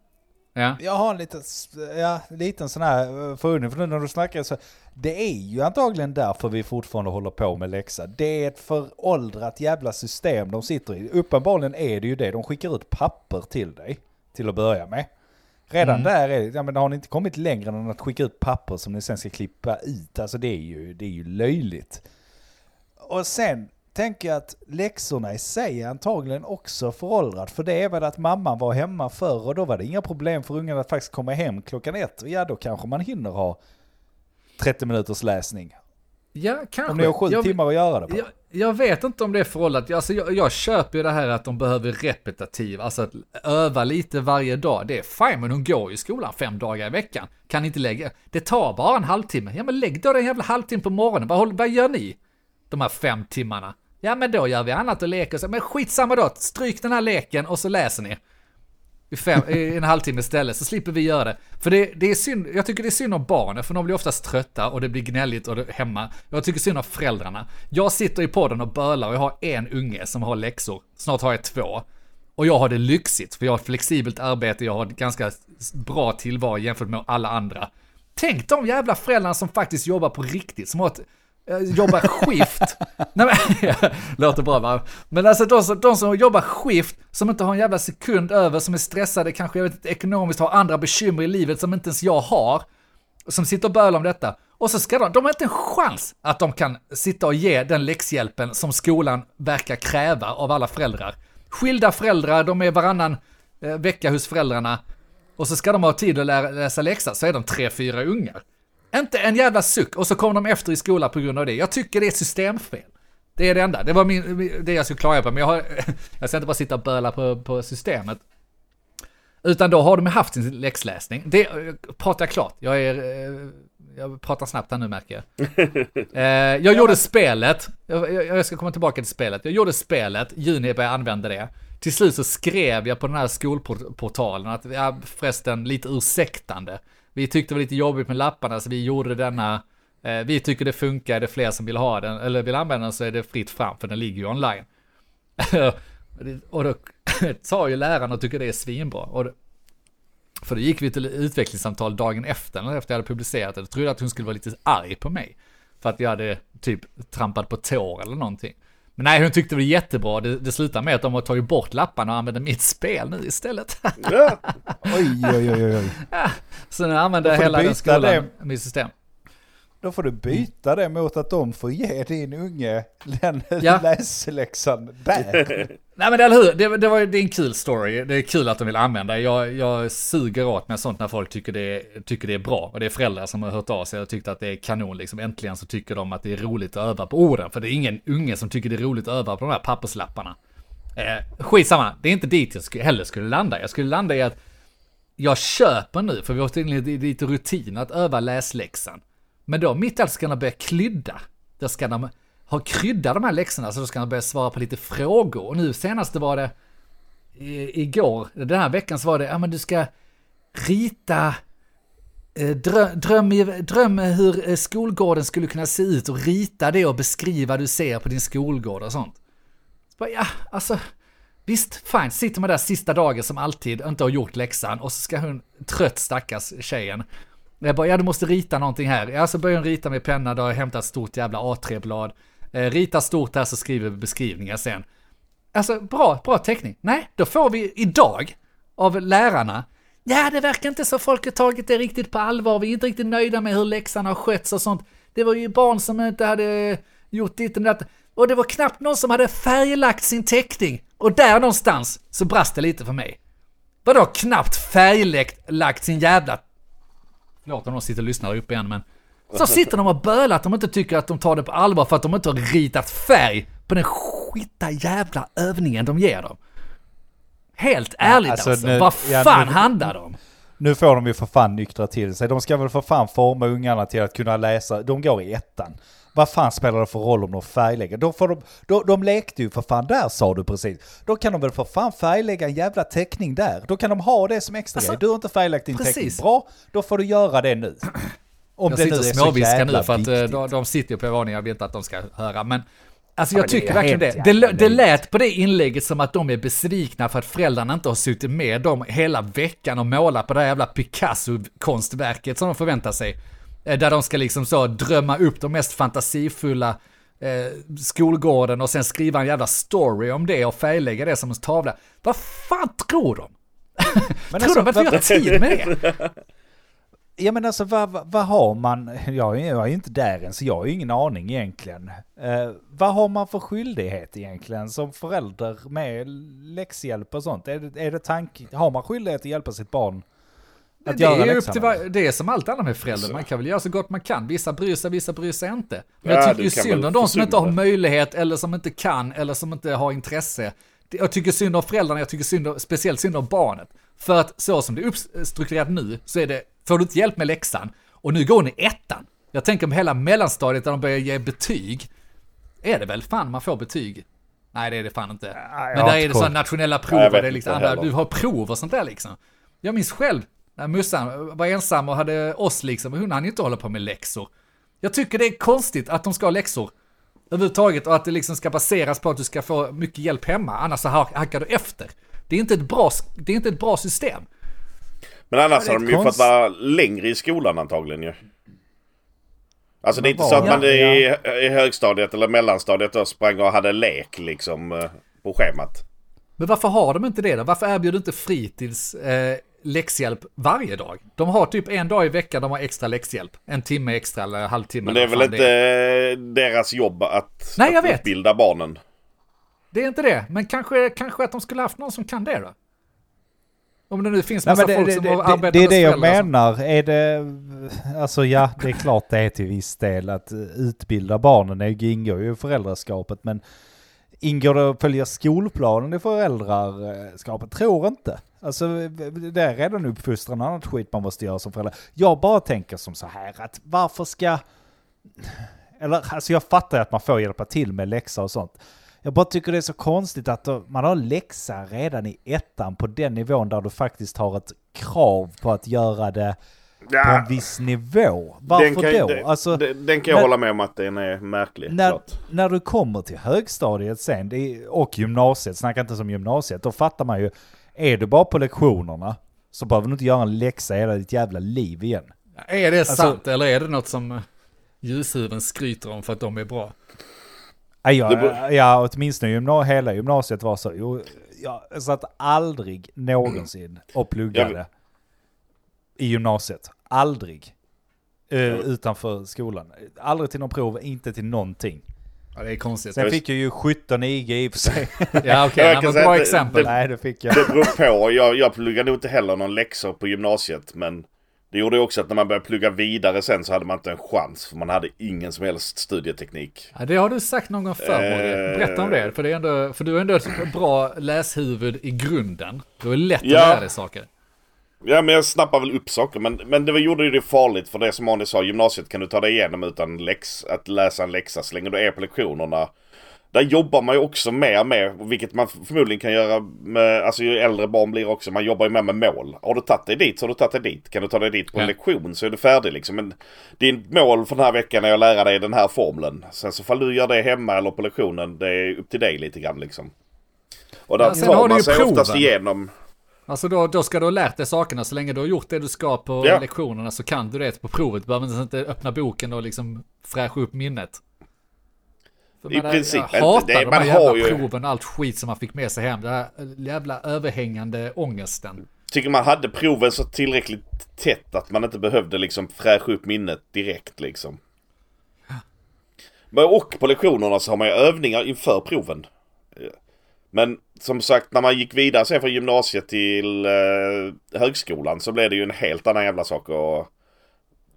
Ja. jag har en liten, ja, liten sån här eh, förundring, för nu när du snackar så, det är ju antagligen därför vi fortfarande håller på med läxa. Det är ett föråldrat jävla system de sitter i. Uppenbarligen är det ju det, de skickar ut papper till dig, till att börja med. Redan där är det, ja men har ni inte kommit längre än att skicka ut papper som ni sen ska klippa ut? Alltså det är ju, det är ju löjligt. Och sen tänker jag att läxorna i sig är antagligen också föråldrat. För det är väl att mamman var hemma förr och då var det inga problem för ungarna att faktiskt komma hem klockan ett. Och ja, då kanske man hinner ha 30 minuters läsning. Ja, kanske. Om ni har sju jag, timmar att göra det på. Jag, jag vet inte om det är föråldrat. Alltså, jag, jag köper ju det här att de behöver repetitiv, alltså att öva lite varje dag. Det är fine, men hon går ju i skolan fem dagar i veckan. Kan inte lägga, det tar bara en halvtimme. Ja, men lägg då den jävla halvtimmen på morgonen. Vad, håller- vad gör ni? De här fem timmarna. Ja, men då gör vi annat och leker. Men skitsamma då, stryk den här leken och så läser ni. I, fem, I en halvtimme istället, så slipper vi göra det. För det, det är synd, jag tycker det är synd om barnen, för de blir oftast trötta och det blir gnälligt och det, hemma. Jag tycker synd om föräldrarna. Jag sitter i podden och bölar och jag har en unge som har läxor. Snart har jag två. Och jag har det lyxigt, för jag har ett flexibelt arbete, jag har ett ganska bra tillvaro jämfört med alla andra. Tänk de jävla föräldrarna som faktiskt jobbar på riktigt, som har ett Eh, jobbar skift. *laughs* Nej men, *laughs* låter bra va? Men alltså de som, de som jobbar skift, som inte har en jävla sekund över, som är stressade, kanske jag vet inte, ekonomiskt har andra bekymmer i livet som inte ens jag har. Som sitter och bölar om detta. Och så ska de, de har inte en chans att de kan sitta och ge den läxhjälpen som skolan verkar kräva av alla föräldrar. skilda föräldrar, de är varannan eh, vecka hos föräldrarna. Och så ska de ha tid att lära, läsa läxa, så är de tre, fyra ungar. Inte en jävla suck, och så kommer de efter i skolan på grund av det. Jag tycker det är ett systemfel. Det är det enda. Det var min, det jag skulle klaga på, men jag, har, *laughs* jag ska inte bara sitta och böla på, på systemet. Utan då har de haft sin läxläsning. Det pratar jag klart. Jag är... eh, Jag pratar snabbt här nu märker jag. *laughs* Eh, jag gjorde spelet. Jag, jag, ska komma tillbaka till spelet. Jag gjorde spelet, juni började använda det. Till slut så skrev jag på den här skolportalen att, ja, förresten, lite ursäktande. Vi tyckte det var lite jobbigt med lapparna så vi gjorde denna, eh, vi tycker det funkar, är det fler som vill ha den, eller vill använda den så är det fritt fram för den ligger ju online. *laughs* och då *laughs* sa ju läraren och tycker det är svinbra. Och då, för då gick vi till utvecklingssamtal dagen efter, eller efter jag hade publicerat det. Då trodde jag att hon skulle vara lite arg på mig. För att jag hade typ trampat på tår eller någonting. Men nej, hon tyckte det var jättebra. Det, det slutar med att de har tagit bort lapparna och använder mitt spel nu istället. *laughs* Ja. Oj, oj, oj, oj. oj. Så nu använder hela den skolan, det. mitt system. Då får du byta det mot att de får ge din unge den Ja. *laughs* läsläxan där. *laughs* Nej men eller hur, det, det, var, det är en kul story. Det är kul att de vill använda. Jag, jag suger åt mig sånt när folk tycker det, är, tycker det är bra. Och det är föräldrar som har hört av sig och tyckt att det är kanon. Liksom. Äntligen så tycker de att det är roligt att öva på orden. För det är ingen unge som tycker det är roligt att öva på de här papperslapparna. Eh, skitsamma, det är inte dit jag sk heller skulle landa. Jag skulle landa i att jag köper nu, för vi har tydligen lite- lite rutin att öva läsläxan. Men då mitt i allt ska de börja klydda. Då ska de har krydda de här läxorna så då ska han börja svara på lite frågor. Och nu senast var det i, igår, den här veckan så var det, ja men du ska rita eh, Dröm, dröm, dröm hur eh, skolgården skulle kunna se ut och rita det och beskriva vad du ser på din skolgård och sånt. Så bara, ja, alltså, visst, fine, sitter man där sista dagen som alltid, inte har gjort läxan och så ska hon, trött stackars tjejen, jag bara, ja du måste rita någonting här. Ja, så börjar hon rita med penna, då har jag hämtat ett stort jävla A3-blad. Eh, rita stort här så skriver vi beskrivningar sen. Alltså, bra, bra teckning. Nej, då får vi idag av lärarna. Ja, det verkar inte så folk har tagit det riktigt på allvar. Vi är inte riktigt nöjda med hur läxan har skötts och sånt. Det var ju barn som inte hade gjort ditt och datt. Och det var knappt någon som hade färglagt sin teckning. Och där någonstans så brast det lite för mig. Vadå knappt färglagt lagt sin jävla... Förlåt om de sitter och lyssnar upp igen men... Så sitter de och bölar att de inte tycker att de tar det på allvar för att de inte har ritat färg på den skita jävla övningen de ger dem. Helt ärligt alltså, alltså, nu- vad ja, fan nu- handlar det om? Nu får de ju för fan nyktra till sig. De ska väl för fan forma ungarna till att kunna läsa. De går i ettan. Vad fan spelar det för roll om de färglägger? Då får de, då, de lekte ju för fan där sa du precis. Då kan de väl för fan färglägga en jävla teckning där. Då kan de ha det som extra Alltså, grej. Du har inte färglagt din precis. teckning. Bra, då får du göra det nu. Om Jag det sitter är och småviskar nu för att eh, de, de sitter på våningen, jag vet inte att de ska höra. Men alltså jag det är tycker verkligen det. Det, det löjligt. lät på det inlägget som att de är besvikna för att föräldrarna inte har suttit med dem hela veckan och målat på det här jävla Picasso-konstverket som de förväntar sig. Eh, Där de ska liksom så drömma upp de mest fantasifulla eh, skolgården och sen skriva en jävla story om det och färglägga det som en tavla. Vad fan tror de? *laughs* Men tror de alltså, att vi har tid med det? *laughs* *laughs* Ja men alltså vad, vad, har man, jag är, jag är ju inte där än så jag har ju ingen aning egentligen. Eh, vad har man för skyldighet egentligen som förälder med läxhjälp och sånt? Är det, är det tank, har man skyldighet att hjälpa sitt barn att det göra är ju upp till var, det är som allt annat med föräldrar, man kan väl göra så gott man kan. Vissa bryr sig, vissa bryr sig inte. Men Ja, jag tycker ju synd om de som inte har möjlighet, eller som inte kan, eller som inte har intresse. Jag tycker synd om föräldrarna, jag tycker synd om, speciellt synd om barnet. För att så som det är uppstrukturerat nu, så är det, får du inte hjälp med läxan, och nu går ni ettan. Jag tänker på hela mellanstadiet där de börjar ge betyg. Är det väl fan man får betyg? Nej det är det fan inte. jag Men där är det sådana nationella prov Nej, och det är liksom andra, du har prov och sånt där liksom. Jag minns själv när mussan var ensam och hade oss liksom, och hon hann ju inte hålla på med läxor. Jag tycker det är konstigt att de ska ha läxor överhuvudtaget och att det liksom ska baseras på att du ska få mycket hjälp hemma, annars så hack- hackar du efter. Det är inte ett bra, det är inte ett bra system. Men annars är har de ju konst- fått vara längre i skolan antagligen ju. Alltså det är inte så att man ja, i, i högstadiet eller mellanstadiet då sprang och hade lek liksom eh, på schemat. Men varför har de inte det då? Varför erbjuder inte fritids eh, läxhjälp varje dag? De har typ en dag i veckan de har extra läxhjälp. En timme extra eller en halvtimme. Men det är väl inte eh, deras jobb att, Nej, att vet. utbilda barnen. det är inte det. Men kanske, kanske att de skulle haft någon som kan det då? Om det nu finns Nej, massa men det, folk det, som det, har det, är det jag menar. Är det, alltså ja, det är klart det är till viss del att utbilda barnen. Det ingår ju i föräldraskapet. Men ingår det att följa skolplanen i föräldraskapet? Tror inte. Alltså det är redan uppfostran och annat skit man måste göra som förälder. Jag bara tänker som så här att varför ska... Eller alltså jag fattar att man får hjälpa till med läxor och sånt. Jag bara tycker det är så konstigt att man har läxa redan i ettan på den nivån där du faktiskt har ett krav på att göra det på en viss nivå. Varför den kan, då? Den, alltså, den, den kan jag när- hålla med om att den är märklig. när, klart. när du kommer till högstadiet sen är, och gymnasiet, snacka inte som gymnasiet, då fattar man ju, är du bara på lektionerna så behöver du inte göra en läxa hela ditt jävla liv igen. Är det Alltså- sant eller är det något som eh, ljushuven skryter om för att de är bra? Ja, ja, åtminstone gymna hela gymnasiet var så. Jo, jag satt aldrig någonsin och pluggade i gymnasiet. Aldrig. Eh, utanför skolan. Aldrig till någon prov, inte till någonting. Ja, det är konstigt. Sen fick jag ju 17 IG i och för sig. *laughs* Ja, okej. Jag Okay, bra att det- exempel. Nej, det fick jag. Det beror på. Jag, jag pluggade nog inte heller någon läxor på gymnasiet. Men det gjorde ju också att när man började plugga vidare sen så hade man inte en chans. För man hade ingen som helst studieteknik. Ja, det har du sagt någon gång förr. Eh. Berätta om det. För, det är ändå, för du är ändå ett bra läshuvud i grunden. Du är lätt Ja. att lära dig saker. Ja men jag snappar väl upp saker. Men, men det gjorde ju det farligt. För det som Arne sa, gymnasiet kan du ta dig igenom utan läx, att läsa en läxa så länge du är på lektionerna. Där jobbar man ju också mer med, vilket man förmodligen kan göra med, alltså ju äldre barn blir också, man jobbar ju mer med mål. Har du tagit dig dit så har du tagit dig dit. Kan du ta dig dit på en Ja. lektion så är du färdig liksom. Men ditt mål för den här veckan är att lära dig den här formeln. Sen så fall du gör det hemma eller på lektionen, det är upp till dig lite grann liksom. Och där Ja, tar man ju sig oftast proven. igenom. Alltså då, då ska du ha lärt dig sakerna. Så länge du har gjort det du ska på Ja. lektionerna så kan du det på provet. Du behöver inte öppna boken och liksom fräscha upp minnet. I man- princip Jag inte. hatar Det- de man här jävla har ju- proven och allt skit som man fick med sig hem. Den här jävla överhängande ångesten. Tycker man hade proven så tillräckligt tätt att man inte behövde liksom fräscha upp minnet direkt liksom. Och på lektionerna så har man ju övningar inför proven. Men som sagt när man gick vidare sen från gymnasiet till eh, högskolan så blev det ju en helt annan jävla sak. Och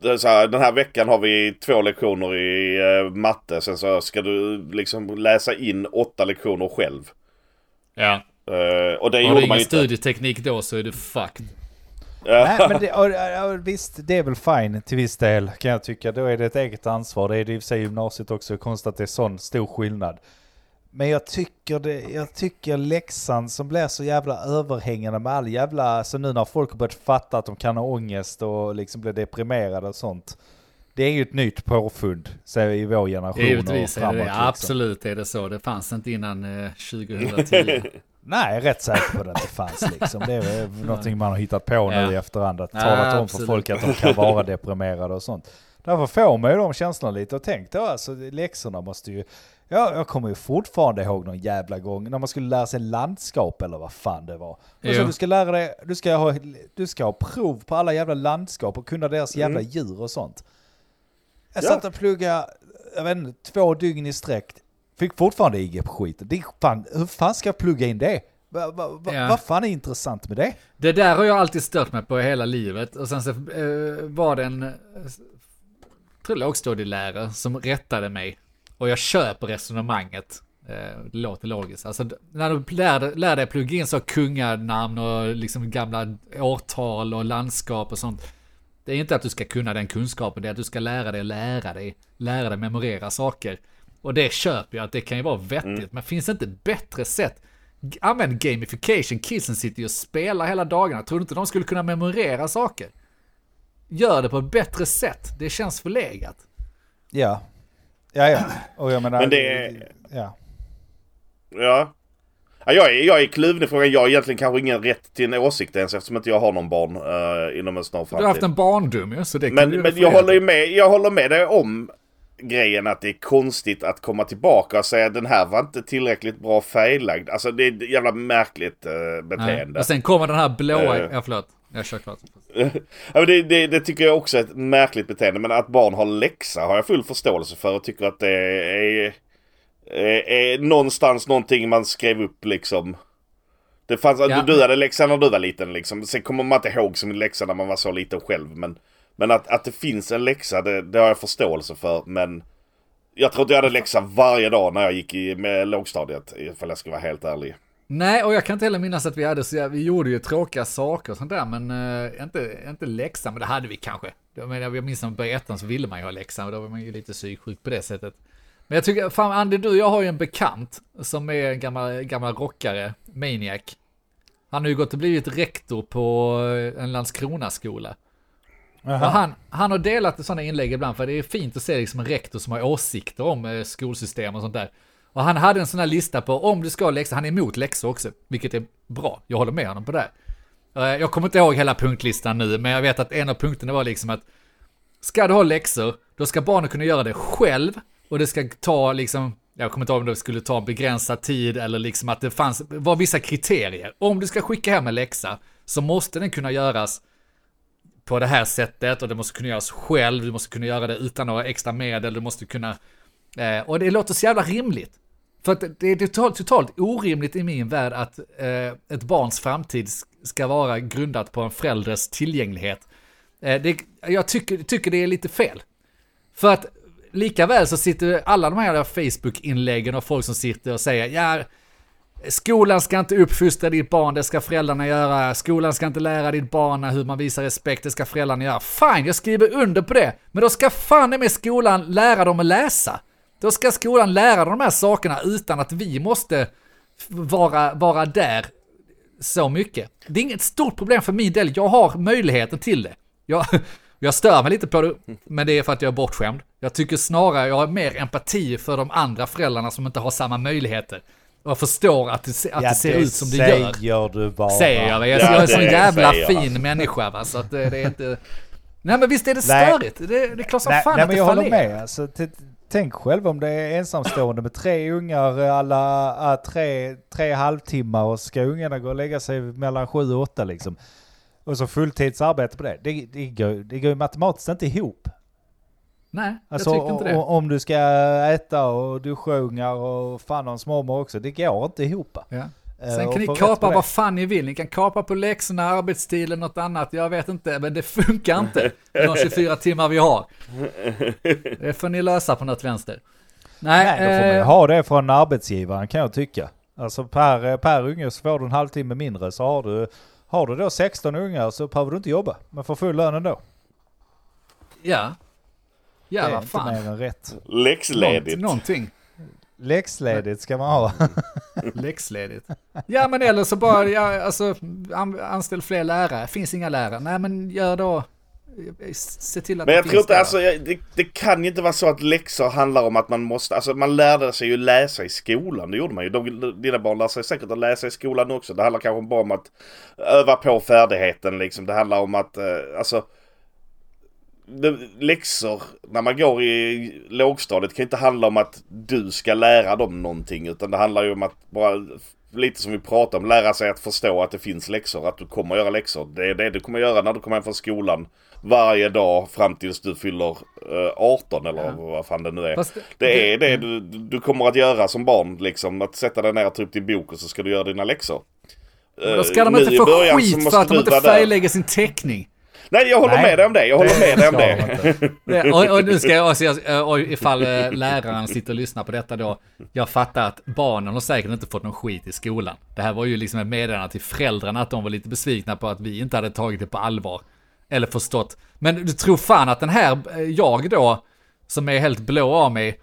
här, den här veckan har vi två lektioner i matte. Sen så ska du liksom läsa in åtta lektioner själv. Ja. Eh, och det Har du ingen studieteknik då så är du fucked. Nej, men det, och, och, visst, det är väl fine till viss del kan jag tycka. Då är det ett eget ansvar. Det är det i och för sig gymnasiet också. Konstigt att det är sån stor skillnad. Men jag tycker, det, jag tycker läxan som blir så jävla överhängande med all jävla... Alltså nu när folk har börjat fatta att de kan ha ångest och liksom blir deprimerade och sånt. Det är ju ett nytt påfund så i vår generation Givetvis och är framåt. det liksom. Absolut är det så. Det fanns inte innan eh, 2010. *laughs* Nej, är rätt säker på att det inte fanns liksom. Det är *laughs* någonting man har hittat på nu Ja. i efterhand. Att Ja, talat om för folk att de kan vara *laughs* deprimerade och sånt. Därför får man ju de känslorna lite och tänk då alltså läxorna måste ju... Ja, jag kommer ju fortfarande ihåg någon jävla gång när man skulle lära sig landskap eller vad fan det var. Och så Jo. du ska lära dig, du ska, ha, du ska ha prov på alla jävla landskap och kunna deras jävla Mm. djur och sånt. Jag Ja. satt och pluggade, jag vet inte, två dygn i sträck. Fick fortfarande IG på skiten. Det fan, hur fan ska jag plugga in det? Va, va, va, Ja. Vad fan är intressant med det? Det där har jag alltid stört mig på hela livet. Och sen så eh, var det en eh, tror lågstadielärare som rättade mig. Och jag köper resonemanget. Eh, det låter logiskt. Alltså när du lär, lär dig plugga in så kunganamn och liksom gamla årtal och landskap och sånt. Det är inte att du ska kunna den kunskapen, det är att du ska lära dig lära dig. Lära dig memorera saker. Och det köper jag att det kan ju vara vettigt. Men finns det inte bättre sätt? Använd gamification. Kidsen sitter ju och spelar hela dagarna. Tror du inte de skulle kunna memorera saker? Gör det på ett bättre sätt. Det känns förlegat. Ja. Ja, ja. Och jag menar... Men det är- Ja. Ja. Ja jag, är, jag är kluven i frågan. Jag har egentligen kanske ingen rätt till en åsikt ens eftersom inte jag har någon barn eh, inom en snar Du har haft framtid. en barndom ju, så det Men, men jag, reda håller ju med, jag håller med dig om grejen att det är konstigt att komma tillbaka och säga den här var inte tillräckligt bra färglagd. Alltså det är ett jävla märkligt uh, Nej. beteende. Och sen kommer den här blåa... Eh. Ja, förlåt. Jag kör klart. *laughs* Ja, det, det, det tycker jag också är ett märkligt beteende. Men att barn har läxa har jag full förståelse för och tycker att det är eh, är någonstans någonting man skrev upp liksom. Det fanns, Ja. du, du hade läxa när du var liten liksom. Sen kommer man inte ihåg som en läxa när man var så liten själv. Men, men att, att det finns en läxa, det, det har jag förståelse för. Men jag tror inte jag hade läxa varje dag när jag gick i med lågstadiet. Ifall jag ska vara helt ärlig. Nej, och jag kan inte heller minnas att vi hade så, vi gjorde ju tråkiga saker och sånt där, men uh, inte, inte läxa, men det hade vi kanske. Jag, menar, jag minns började ettan så ville man ju ha läxa, och då var man ju lite psyksjuk på det sättet. Men jag tycker, fan Andy, du och jag har ju en bekant som är en gammal, gammal rockare, Maniac. Han har ju gått och blivit rektor på eh, en Landskrona-skola. Han, han har delat sådana inlägg ibland, för det är fint att se liksom en rektor som har åsikter om eh, skolsystem och sånt där. Och han hade en sån här lista på om du ska ha läxor, han är emot läxor också, vilket är bra. Jag håller med honom på det. Eh, Jag kommer inte ihåg hela punktlistan nu, men jag vet att en av punkterna var liksom att ska du ha läxor, då ska barnen kunna göra det själv och det ska ta liksom, jag kommer inte ihåg om det skulle ta begränsad tid eller liksom att det fanns, var vissa kriterier. Om du ska skicka hem en läxa så måste den kunna göras på det här sättet och det måste kunna göras själv, du måste kunna göra det utan några extra medel, du måste kunna... Eh, och det låter så jävla rimligt. För att det är totalt, totalt orimligt i min värld att eh, ett barns framtid ska vara grundat på en förälders tillgänglighet. Eh, det, jag tycker, tycker det är lite fel. För att Likaväl så sitter alla de här Facebook-inläggen och folk som sitter och säger ja, Skolan ska inte uppfostra ditt barn, det ska föräldrarna göra. Skolan ska inte lära ditt barn hur man visar respekt, det ska föräldrarna göra. Fine, jag skriver under på det. Men då ska fan med skolan lära dem att läsa. Då ska skolan lära dem de här sakerna utan att vi måste vara, vara där så mycket. Det är inget stort problem för min del, jag har möjligheten till det. Jag, jag stör mig lite på det, men det är för att jag är bortskämd. Jag tycker snarare jag har mer empati för de andra föräldrarna som inte har samma möjligheter. Och jag förstår att det, att det ser ut som det gör. säger du bara. Säger jag. Jag, Ja, jag är en sån det jävla fin människa va, så att det, det är inte... Nej men visst är det Nej. störigt? Det, det är klart som Nej, fan nej att men det jag håller med. Alltså, tänk själv om det är ensamstående med tre ungar alla ah, tre, tre halvtimmar och ska ungarna gå och lägga sig mellan sju och åtta liksom. Och så fulltidsarbete på det. Det, det, går, det går ju matematiskt inte ihop. Nej, Alltså jag tycker inte det. om du ska äta och duscha ungar och fan och mormor också. Det går inte ihop. Ja. Eh, Sen kan ni kapa vad fan ni vill. Ni kan kapa på läxorna, arbetstiden, något annat. Jag vet inte, men det funkar inte. De 24 timmar vi har. Det får ni lösa på något vänster. Nej, Nej, då får man ju eh, ha det från arbetsgivaren kan jag tycka. Alltså per, per unge så får du en halvtimme mindre så har du, har du då 16 ungar så behöver du inte jobba. Men får full lön ändå. ja. Ja, det är vad inte mer än rätt. Läxledigt. Någonting. Läxledigt ska man ha. *laughs* Läxledigt. Ja, men eller så bara, ja, alltså, an, anställ fler lärare. Finns inga lärare. Nej, men gör då, se till att Men jag det tror inte, där. alltså, det, det kan ju inte vara så att läxor handlar om att man måste, alltså man lärde sig ju läsa i skolan, det gjorde man ju. De, dina barn lär sig säkert att läsa i skolan också. Det handlar kanske bara om att öva på färdigheten liksom. Det handlar om att, eh, alltså läxor när man går i lågstadiet kan inte handla om att du ska lära dem någonting utan det handlar ju om att bara lite som vi pratade om, lära sig att förstå att det finns läxor, att du kommer göra läxor. Det är det du kommer göra när du kommer hem från skolan varje dag fram tills du fyller eh, 18 eller Ja. vad fan det nu är. Fast Det är det du, du kommer att göra som barn liksom. Att sätta dig ner och ta upp din bok och så ska du göra dina läxor. Då ska de Eh, inte få början så skit för att de inte färglägger sin teckning. Nej jag håller Nej. med dig om det. Jag håller med dig om det. Det- Och, och nu ska jag också, och ifall eh, läraren sitter och lyssnar på detta då, jag fattar att barnen har säkert inte fått någon skit i skolan. Det här var ju liksom ett meddelande till föräldrarna att de var lite besvikna på att vi inte hade tagit det på allvar. Eller förstått. Men du tror fan att den här, eh, jag då, som är helt blå av mig,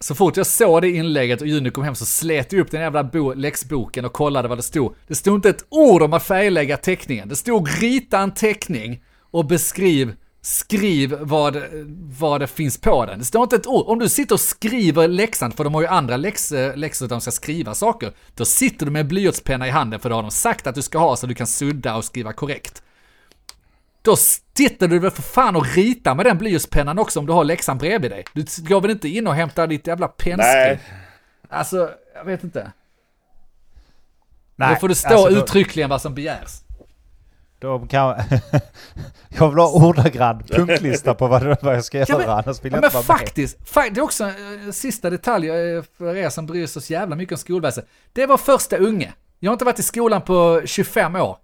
så fort jag såg det inlägget och Juni kom hem så slet jag upp den jävla bo- läxboken och kollade vad det stod. Det stod inte ett ord om att färglägga teckningen. Det stod rita en teckning och beskriv, skriv vad, vad det finns på den. Det står inte ett ord. Om du sitter och skriver läxan, för de har ju andra läx, eh, läxor där de ska skriva saker, då sitter du med en blyertspenna i handen för det har de sagt att du ska ha så du kan sudda och skriva korrekt. Då sitter du väl för fan och ritar med den blyertspennan också om du har läxan bredvid dig. Du går väl inte in och hämtar ditt jävla Nej. pennskriv? Alltså, jag vet inte. Nej, Då får det stå alltså då- uttryckligen vad som begärs. De kan... *laughs* jag vill ha ordagrann *laughs* punktlista på vad, vad jag ska göra, Ja, men- annars vill Ja, jag men inte vara med. faktiskt, fa- det är också en sista detalj eh, för er som bryr sig så jävla mycket om skolväsendet. Det var första unge. Jag har inte varit i skolan på 25 år.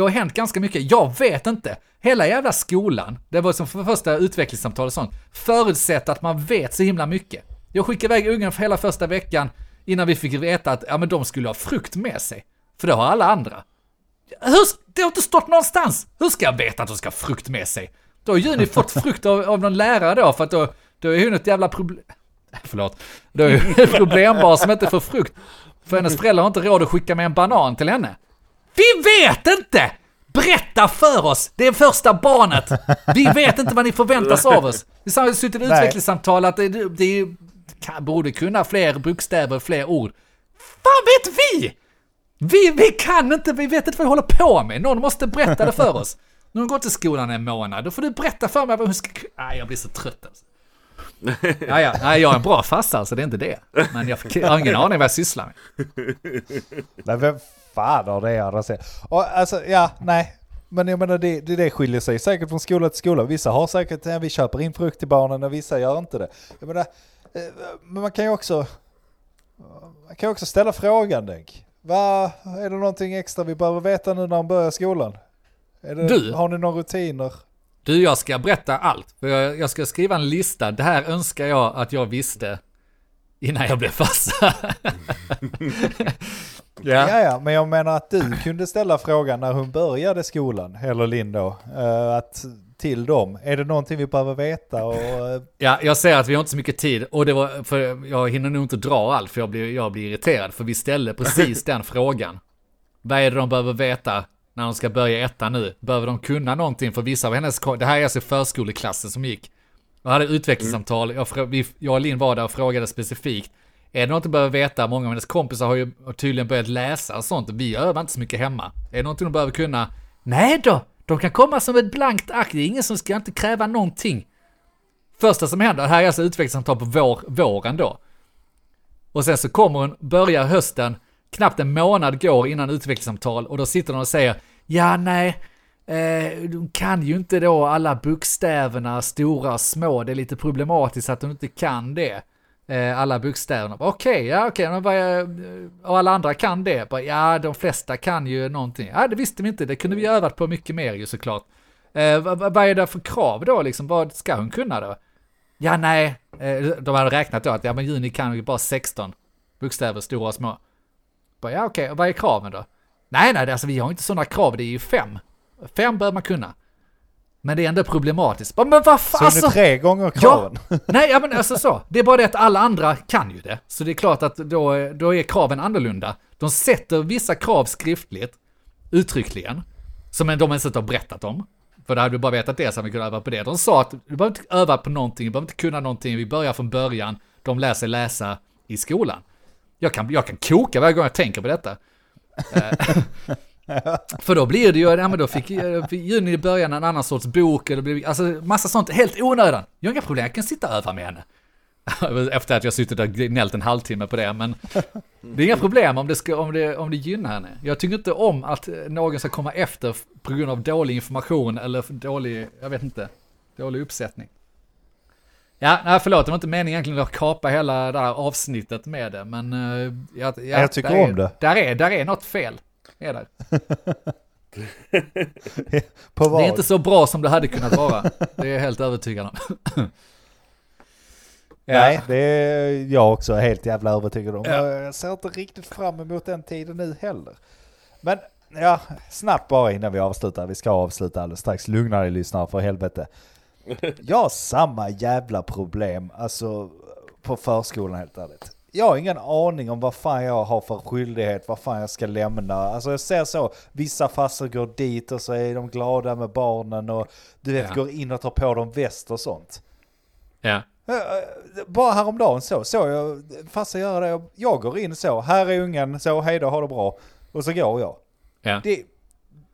Det har hänt ganska mycket. Jag vet inte. Hela jävla skolan, det var som för första utvecklingssamtal och sånt, förutsätter att man vet så himla mycket. Jag skickade iväg ungen för hela första veckan innan vi fick veta att ja, men de skulle ha frukt med sig. För det har alla andra. Hur, det har inte stått någonstans! Hur ska jag veta att de ska ha frukt med sig? Då har Juni fått frukt av, av någon lärare då, för att då, då är hon ett jävla problem... *laughs* Förlåt. Då är hon ett problembarn som inte får frukt. För hennes föräldrar har inte råd att skicka med en banan till henne. Vi vet inte! Berätta för oss! Det är första barnet! Vi vet inte vad ni förväntas av oss. Är samma som i utvecklingssamtal att det, det, det kan, borde kunna fler bokstäver, fler ord. Vad vet vi? Vi, vi kan inte, vi vet inte vad vi håller på med. Någon måste berätta det för oss. Nu har gått till skolan en månad, då får du berätta för mig vad hon ska... Nej, jag blir så trött alltså. Ja, ja, nej, jag är en bra farsa alltså, det är inte det. Men jag har ingen aning vad jag sysslar med. Nej, fan har det att säga? Och alltså, ja, nej. Men jag menar, det, det, det skiljer sig säkert från skola till skola. Vissa har säkert, ja, vi köper in frukt till barnen och vissa gör inte det. Jag menar, eh, men man kan ju också, man kan också ställa frågan, Denk. Va, är det någonting extra vi behöver veta nu när de börjar skolan? Det, Du? Har ni några rutiner? Du, jag ska berätta allt. Jag, jag ska skriva en lista. Det här önskar jag att jag visste innan jag blev farsa. *laughs* ja. Ja, ja, men jag menar att du kunde ställa frågan när hon började skolan, eller Linn då, eh, att till dem, är det någonting vi behöver veta? Och, eh, ja, jag säger att vi har inte så mycket tid. Och det var, för jag hinner nog inte dra allt, för jag blir, jag blir irriterad. För vi ställde precis *laughs* den frågan. Vad är det de behöver veta när de ska börja ettan nu? Behöver de kunna någonting för vissa av hennes, det här är alltså förskoleklassen som gick. Jag hade utvecklingssamtal, jag, jag och Linn var där och frågade specifikt. Är det något du behöver veta? Många av hennes kompisar har ju tydligen börjat läsa och sånt. Vi övar inte så mycket hemma. Är det någonting de behöver kunna? Nej då! De kan komma som ett blankt ark. Det är ingen som ska inte kräva någonting. Första som händer, här är alltså utvecklingssamtal på vår, våren då. Och sen så kommer hon, börjar hösten, knappt en månad går innan utvecklingssamtal och då sitter de och säger Ja, nej, Eh, de kan ju inte då alla bokstäverna, stora och små. Det är lite problematiskt att de inte kan det. Eh, alla bokstäverna. Okej, ja okej, okay. och alla andra kan det. Bara, ja, de flesta kan ju någonting. Ja, det visste vi inte, det kunde vi övat på mycket mer ju såklart. Eh, vad, är det för krav då liksom? Vad ska hon kunna då? Ja, nej, eh, de hade räknat då att ja, men Juni kan ju bara 16 bokstäver, stora och små. Bara, ja, okej, okay. vad är kraven då? Nej, nej, alltså vi har inte sådana krav, det är ju fem. Fem bör man kunna. Men det är ändå problematiskt. Men vad så fan, är alltså, det tre gånger kraven? *laughs* Nej, ja, men alltså så. Det är bara det att alla andra kan ju det. Så det är klart att då, då är kraven annorlunda. De sätter vissa krav skriftligt, uttryckligen, som de ens inte har berättat om. För då hade vi bara vetat det så hade vi kunnat öva på det. De sa att du behöver inte öva på någonting, du behöver inte kunna någonting, vi börjar från början. De lär sig läsa i skolan. Jag kan, jag kan koka varje gång jag tänker på detta. *laughs* Eh, *laughs* För då blir det ju, ja men då fick eh, fick Juni i början en annan sorts bok, eller blev, alltså massa sånt, helt onödan. Jag har inga problem, jag kan sitta och öva med henne. *laughs* Efter att jag suttit och gnällt en halvtimme på det, men det är inga problem om det, ska, om, det, om det gynnar henne. Jag tycker inte om att eh, någon ska komma efter på grund av dålig information eller dålig, jag vet inte, dålig uppsättning. Ja, nej förlåt, det var inte meningen egentligen att kapa hela det här avsnittet med det, men... eh, Ja, ja, Jag tycker där om är, det. Där är, där är något fel. Är där. *laughs* På vad? Det är inte så bra som det hade kunnat vara. Det är jag helt övertygad om. *laughs* Ja. Nej, det är jag också helt jävla övertygad om. Ja. Jag ser inte riktigt fram emot den tiden nu heller. Men ja, snabbt bara innan vi avslutar. Vi ska avsluta alldeles strax. Lugna dig lyssnare för helvete. *laughs* Jag har samma jävla problem, alltså på förskolan helt ärligt. Jag har ingen aning om vad fan jag har för skyldighet, vad fan jag ska lämna. Alltså jag ser så, vissa farsor går dit och så är de glada med barnen och du vet Ja. går in och tar på dem väst och sånt. Ja. Eh, eh, Bara häromdagen så, så jag farsa göra det. Jag går in så, här är ungen, så hej då, ha det bra. Och så går jag. Ja. Det,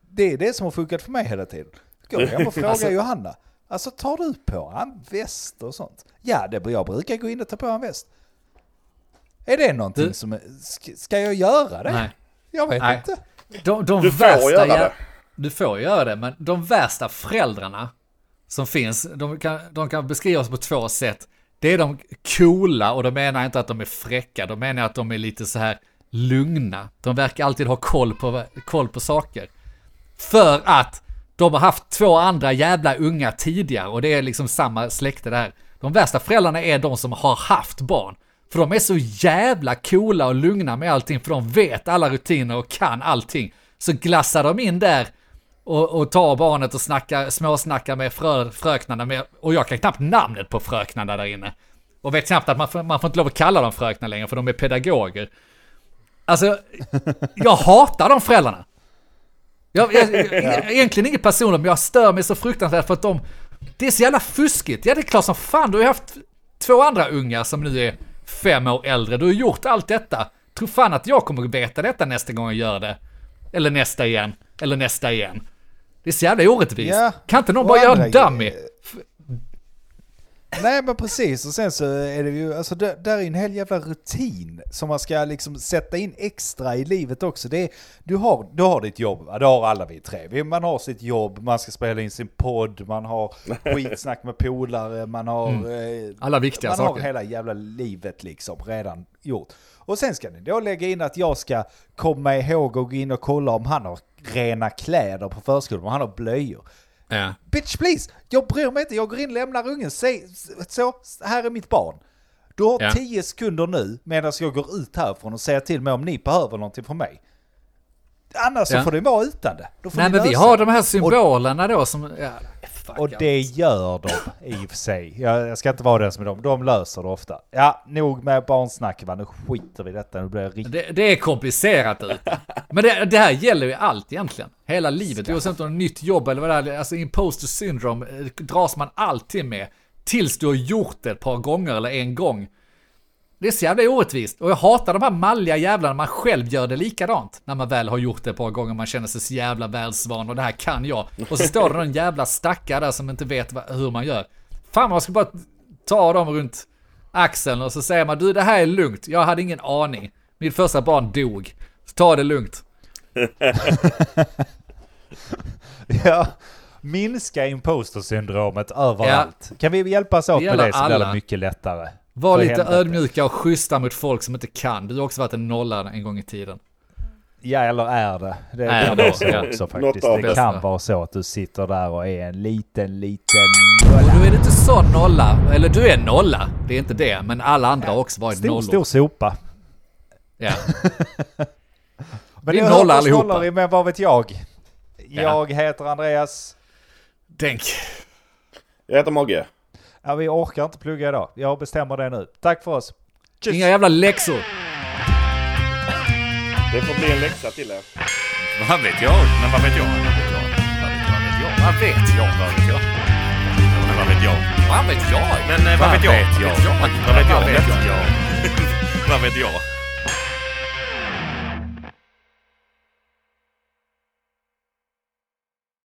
det är det som har funkat för mig hela tiden. Går hem och *laughs* frågar Alltså- Johanna. Alltså tar du på en väst och sånt? Ja, det, jag brukar gå in och ta på en väst. Är det någonting Du- som, är- ska, ska jag göra det? Nej. Jag vet Nej. inte. De, de Du får värsta göra jä- det. du får göra det, men de värsta föräldrarna som finns, de kan, de kan beskrivas på två sätt. Det är de coola och de menar inte att de är fräcka, de menar att de är lite så här lugna. De verkar alltid ha koll på, koll på saker. För att de har haft två andra jävla unga tidigare och det är liksom samma släkte där. De värsta föräldrarna är de som har haft barn. För de är så jävla coola och lugna med allting för de vet alla rutiner och kan allting. Så glassar de in där och, och tar barnet och snackar, småsnackar med frö, fröknarna med, och jag kan knappt namnet på fröknarna där inne. Och vet knappt att man får, man får inte lov att kalla dem fröknar längre för de är pedagoger. Alltså, *laughs* jag hatar de föräldrarna. Jag, jag, jag, egentligen inget personligt, men jag stör mig så fruktansvärt för att de... Det är så jävla fuskigt. Ja, det är klart som fan, du har ju haft två andra ungar som nu är fem år äldre. Du har gjort allt detta. Tror fan att jag kommer att veta detta nästa gång jag gör det. Eller nästa igen. Eller nästa igen. Det är så jävla orättvist. Ja, kan inte någon bara göra andra dummy? Nej men precis och sen så är det ju, alltså där, där är en hel jävla rutin som man ska liksom sätta in extra i livet också. Det är, du, har, du har ditt jobb, det har alla vi tre. Man har sitt jobb, man ska spela in sin podd, man har *laughs* skitsnack med polare, man har... eh, Alla viktiga man saker. har hela jävla livet liksom redan gjort. Och sen ska ni då lägga in att jag ska komma ihåg och gå in och kolla om han har rena kläder på förskolan, om han har blöjor. Ja. Bitch please, jag bryr mig inte, jag går in, lämnar ungen, säg så, här är mitt barn. Du har Ja. tio sekunder nu medan jag går ut härifrån och säger till mig om ni behöver någonting från mig. Annars Ja. så får det vara utan det. Nej men vi har de här symbolerna då som... Ja, fuck Och det gör de i och för sig. Jag, jag ska inte vara den som är dem. De löser det ofta. Ja, nog med barnsnack va. Nu skiter vi i detta. Nu blir jag riktigt... Det, det är komplicerat ute. Men det, det här gäller ju allt egentligen. Hela livet, oavsett om det är nytt jobb eller vad det är. Alltså imposter syndrome eh, dras man alltid med. Tills du har gjort det ett par gånger eller en gång. Det är så jävla orättvist. Och jag hatar de här malliga jävlarna man själv gör det likadant. När man väl har gjort det ett par gånger, man känner sig så jävla världsvan och det här kan jag. Och så står det någon jävla stackare där som inte vet hur man gör. Fan man ska bara ta dem runt axeln och så säger man du det här är lugnt, jag hade ingen aning. Mitt första barn dog. Så ta det lugnt. *laughs* Ja, minska imposter-syndromet överallt. Kan vi hjälpas åt Det med det så blir det mycket lättare. Var lite helvete. ödmjuka och schyssta mot folk som inte kan. Du har också varit en nolla en gång i tiden. Ja, eller är det. Det Är kan det, vara så ja. också faktiskt. Det kan vara så att du sitter där och är en liten, liten... Och du är inte så nolla, eller du är nolla, det är inte det, men alla andra har också varit Stor, nollor. stor sopa. Ja. *laughs* Men Vi hör oss allihopa. nollor i, men vad vet jag? Jag heter Andreas. Denk. Jag heter Mogge. Ja, vi orkar inte plugga idag. Jag bestämmer det nu. Tack för oss. Tjus. Inga jävla läxor. Det får bli en läxa till er. Vad vet jag? Men vad vet jag? Vad vet jag? Vad vet jag? Vad vet jag? Vad vet jag? Men vad vet jag? Vad vet jag? Men eh, vad vet jag? Vad vet jag? Vad vet jag? Vad vet jag?